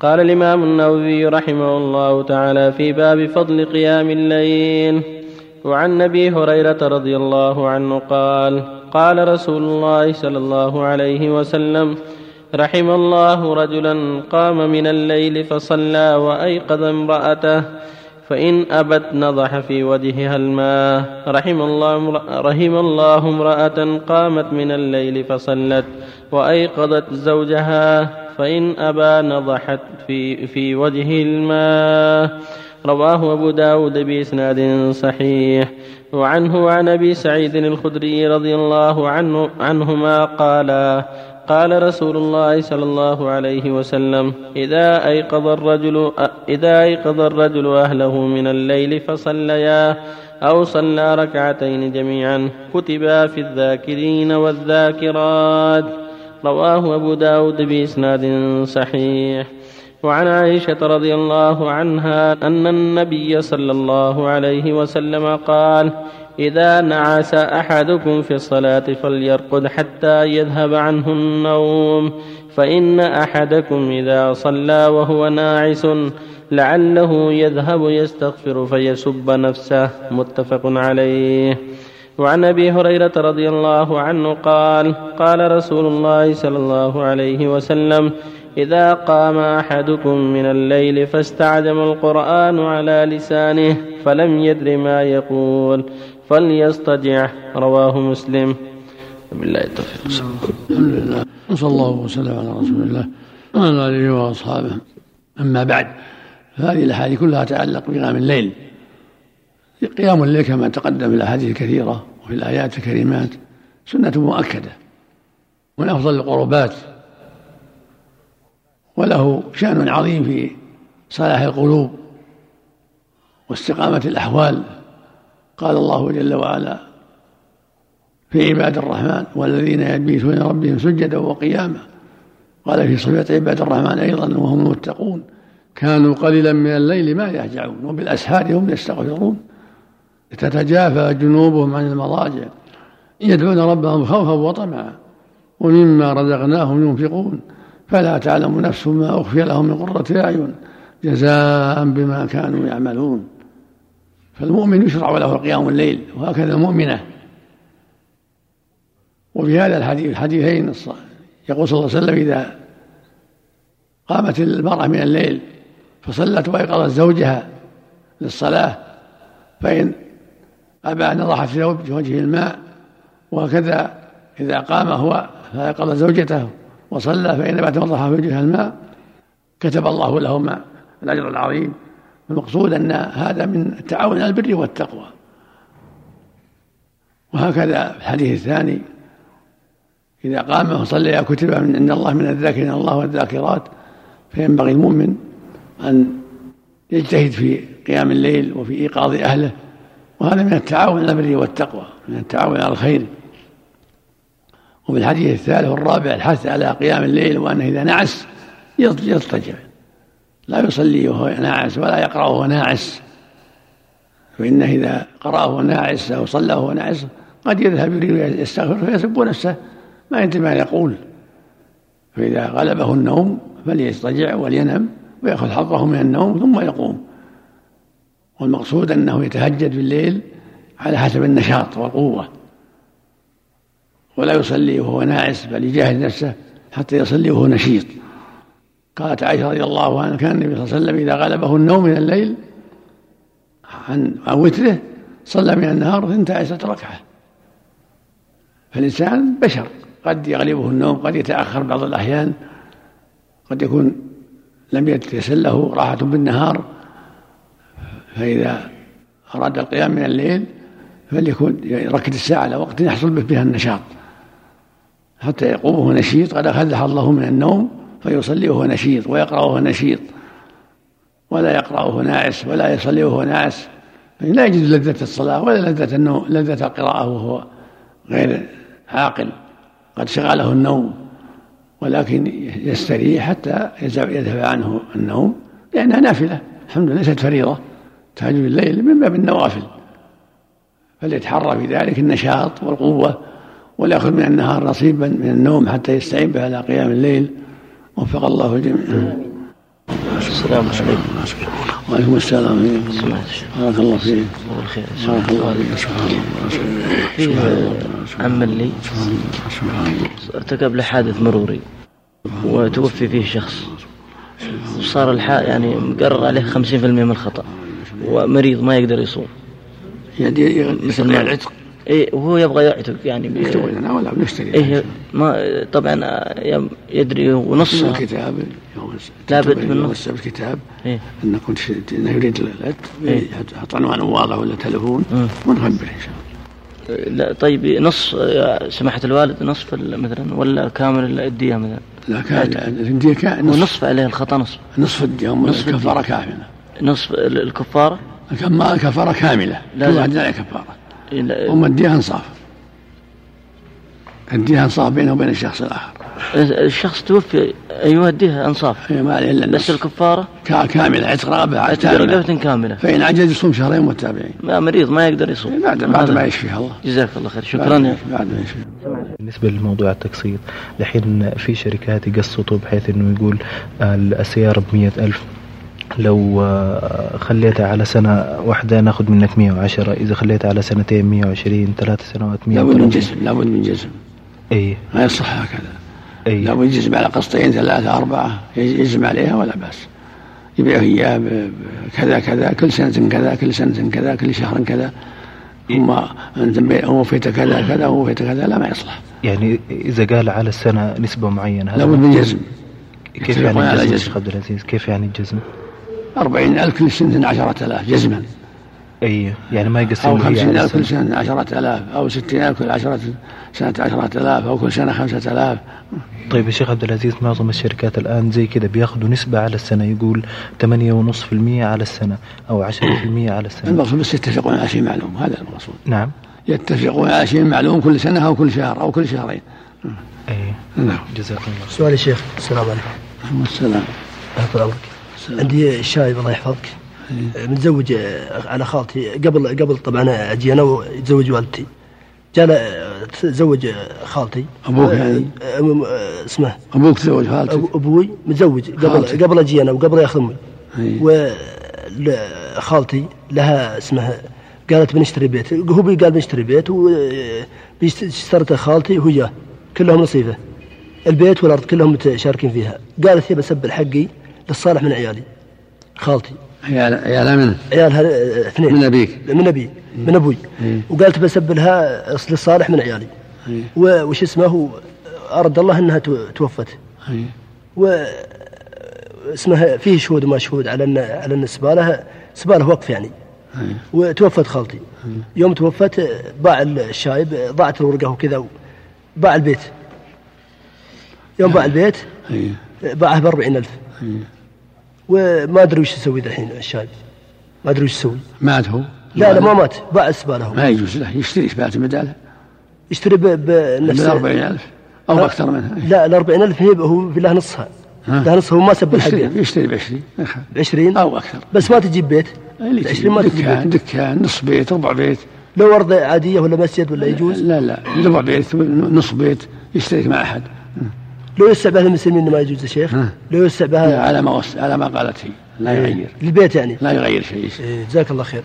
قال الإمام النووي رحمه الله تعالى في باب فضل قيام الليل. وعن أبي هريرة رضي الله عنه قال قال رسول الله صلى الله عليه وسلم رحم الله رجلا قام من الليل فصلى وأيقظ امرأته فإن أبت نضح في وجهها الماء. رحم الله رحم الله امرأة قامت من الليل فصلت وأيقظت زوجها. فإن أبى نضحت في في وجهه الماء. رواه أبو داود بإسناد صحيح. وعنه وعن أبي سعيد الخدري رضي الله عنه عنهما قالا قال رسول الله صلى الله عليه وسلم إذا أيقظ الرجل إذا أيقظ الرجل أهله من الليل فصليا أو صلى ركعتين جميعا كتبا في الذاكرين والذاكرات. رواه أبو داود بإسناد صحيح. وعن عائشة رضي الله عنها أن النبي صلى الله عليه وسلم قال إذا نعس أحدكم في الصلاة فليرقد حتى يذهب عنه النوم فإن أحدكم إذا صلى وهو ناعس لعله يذهب يستغفر فيسب نفسه. متفق عليه. وعن أبي هريرة رضي الله عنه قال قال رسول الله صلى الله عليه وسلم إذا قام أحدكم من الليل فاستعجم القرآن على لسانه فلم يدر ما يقول فليستجع. رواه مسلم. بالله التوفيق. الحمد لله وصلى الله وسلم على رسول الله وعلى آله وأصحابه. أما بعد فهذه الأحاديث كلها تتعلق بقيام الليل. قيام الليل كما تقدم في الأحاديث الكثيرة وفي الآيات الكريمات سنة مؤكدة من أفضل القربات. وله شأن عظيم في صلاح القلوب واستقامة الأحوال. قال الله جل وعلا في عباد الرحمن والذين يبيتون ربهم سجدا وقياما قال في صفة عباد الرحمن أيضا وهم المتقون كانوا قليلا من الليل ما يهجعون وبالأسحار هم يستغفرون تتجافى جنوبهم عن المضاجع يدعون ربهم خوفا وطمعا ومما رزقناهم ينفقون. فلا تعلم نفس ما أخفي لهم من قرة أعين جزاء بما كانوا يعملون. فالمؤمن يشرع له قيام الليل وهكذا المؤمنة وفي هذا الحديث الحديثين يقول صلى الله عليه وسلم إذا قامت المرأة من الليل فصلت وأيقظت زوجها للصلاة فإن أبى نضحت في وجهه الماء وهكذا إذا قام هو فأيقظ زوجته وصلى فإن بعد وضح في وجهها الماء. كتب الله لهما الأجر العظيم المقصود أن هذا من التعاون على البر والتقوى. وهكذا الحديث الثاني إذا قام وصلى كتب من عند الله من الذاكرين الله والذاكرات فينبغي المؤمن أن يجتهد في قيام الليل وفي إيقاظ أهله وهذا من التعاون على البر والتقوى من التعاون على الخير. وفي الحديث الثالث والرابع الحث على قيام الليل وأنه إذا نعس يضطجع. لا يصلي وهو ناعس ولا يقرأ وهو ناعس. فإنه إذا قرأ وهو ناعس أو صلى وهو ناعس قد يذهب يريد يستغفر فيسب نفسه ما ينتبه ما يقول. فإذا غلبه النوم فليضطجع ولينم ويأخذ حظه من النوم ثم يقوم. والمقصود أنه يتهجد بالليل على حسب النشاط والقوة. ولا يصلي وهو ناعس بل يجاهد نفسه حتى يصلي وهو نشيط. قالت عائشة رضي الله عنها كان النبي صلى الله عليه وسلم إذا غلبه النوم من الليل عن وتره صلى من النهار ثنتا عشرة ركعة. فالإنسان بشر. قد يغلبه النوم قد يتأخر بعض الأحيان قد يكون لم يتيسر له راحة بالنهار فإذا أراد القيام من الليل فليكون يركز الساعة على وقت يحصل بها النشاط. حتى يقوم وهو نشيط قد أخذ الله من النوم فيصلي وهو نشيط ويقرأ وهو نشيط. ولا يقرأ وهو ناعس ولا يصلي وهو ناعس لا يجد لذة الصلاة ولا لذة النوم لذة القراءة وهو غير عاقل. قد شغله النوم ولكن يستريح حتى يذهب عنه النوم لأنها نافلة. الحمد لله ليست فريضة. تهجد الليل من باب النوافل. فليتحرى في ذلك النشاط والقوة وليأخذ من النهار نصيبا من النوم حتى يستعين به على قيام الليل. وفق الله الجميع. السلام عليكم. وعليكم السلام. بارك الله فيك. بارك الله فيك. سبحان الله عم لي. ارتكب له حادث مروري. وتوفي فيه شخص. وصار الحا يعني مقرر عليه 50% من الخطأ. ومريض ما يقدر يصوم. يعني مثل ما العتق إيه وهو يبغى يعتق يعني بي- يكتبوا لنا ولا بنشتري. إيه ما طبعا يم- يدري ونص من الكتاب لابد من نص. السبت كتاب إيه. انكم تش- إنه يريد العتق إيه. يحط عنوان واضح ولا تليفون مم. ونخبره إن شاء الله. لا طيب نص يا سماحة الوالد نصف مثلا ولا كامل الدية مثلا؟ لا كان الفدية كان نصف ونصف عليه الخطأ نصف. نصف الدية نصف كفارة كاملة نصف ال- الكفارة الكما- كفارة كاملة. لا، كل. واحد عليه كفارة. هم الدية انصاف. الدية انصاف بينه وبين الشخص الآخر. الشخص توفي يوديها انصاف؟ هي ما عليه إلا بس الكفارة؟ كا- كاملة عتق رقبة كاملة. فإن عجز يصوم شهرين متابعين ما مريض ما يقدر يصوم. بعد بعد هذا. ما يشفيه الله. جزاك الله خير بعد- شكرا يا بعد ما يشفيه بالنسبة لموضوع التقسيط الحين في شركات يقسطوا بحيث إنه يقول السيارة بمية ألف. لو آه، خليتها على سنة واحدة ناخذ منك 110 إذا خليتها على سنتين 120 ثلاث سنوات لابد من 130 جزم لابد من جزم. أي. ما يصح هكذا. أي. لابد يجزم على قسطين ثلاثة أربعة. يجزم عليها ولا بأس. يبيع إياه كذا كذا كل سنة كذا كل سنة كذا كل شهر كذا. ثم أنت بي- هو فيت كذا كذا هو فيت كذا لا ما يصلح. يعني إذا قال على السنة نسبة معينة لابد من جزم. كيف يعني الجزم عبد العزيز كيف يعني الجزم؟ أربعين ألف كل سنة عشرة آلاف جزما. أي يعني ما يقسم أو خمسين ألف كل. سنة. عشرة آلاف أو ستين ألف كل عشرة سنة عشرة آلاف أو كل سنة خمسة آلاف. طيب يا شيخ عبد العزيز معظم الشركات الآن زي كذا بياخذوا نسبة على السنة يقول 8.5% على السنة أو 10% على السنة. المقصود بس يتفقون على شيء معلوم هذا المقصود. نعم. يتفقون على شيء معلوم كل سنة أو كل شهر أو كل شهرين. أي. نعم. جزاكم الله سؤال يا شيخ السلام عليكم. والسلام يحفظ عمرك عندي شايب الله يحفظك. متزوج آه، على خالتي. قبل قبل طبعا أجي أنا ويتزوج والدتي. جاء تزوج خالتي. أبوك آه، يعني؟ آه، آه، اسمه. أبوك تزوج خالتك؟ أبو- أبوي متزوج. قبل خالتك. قبل أجي أنا وقبل ياخذ أمي. إيه. وخالتي لها اسمها قالت بنشتري بيت. هو قال بنشتري بيت واشترته خالتي وهو كلهم نصيفه. البيت والأرض كلهم متشاركين فيها. قالت يبى أسبل حقي. للصالح من عيالي خالتي. عيال عيالها منه عيالها آه، اثنين. من أبيك. من أبي من أبوي. وقالت بسبلها للصالح من عيالي. وش اسمه أرد الله إنها تو- توفت. و اسمها فيه شهود وما شهود على ان على أن سباله سباله وقف يعني. وتوفت خالتي. يوم توفت باع الشايب ضاعت الورقه وكذا باع البيت. يوم باع البيت. باعه ب 40000 وما أدري وش يسوي الحين الشايب ما أدري وش يسوي. مات هو؟ لا لا ما مات. باع السباله هو ما يجوز له. يشتري سبالة بداله يشتري ب- بنفس ب 40000 أو بأكثر منها. إيه. لا ال 40000 هي هو في له نصها. ها. له نصها هو ما سب يشتري حقه يشتري ب 20 ب 20 أو أكثر. بس ما تجيب بيت. اللي ب 20 تجيب ما تجيب دكان بيت. دكان نص بيت ربع بيت. لو أرض عادية ولا مسجد ولا يجوز؟ لا لا. ربع بيت نص بيت يشترك مع أحد. لو يوسع بها المسلمين ما يجوز يا شيخ. لو يوسع بها على ما وص... على ما قالت هي. لا يغير. للبيت يعني. لا يغير شيء. إيه، جزاك الله خير.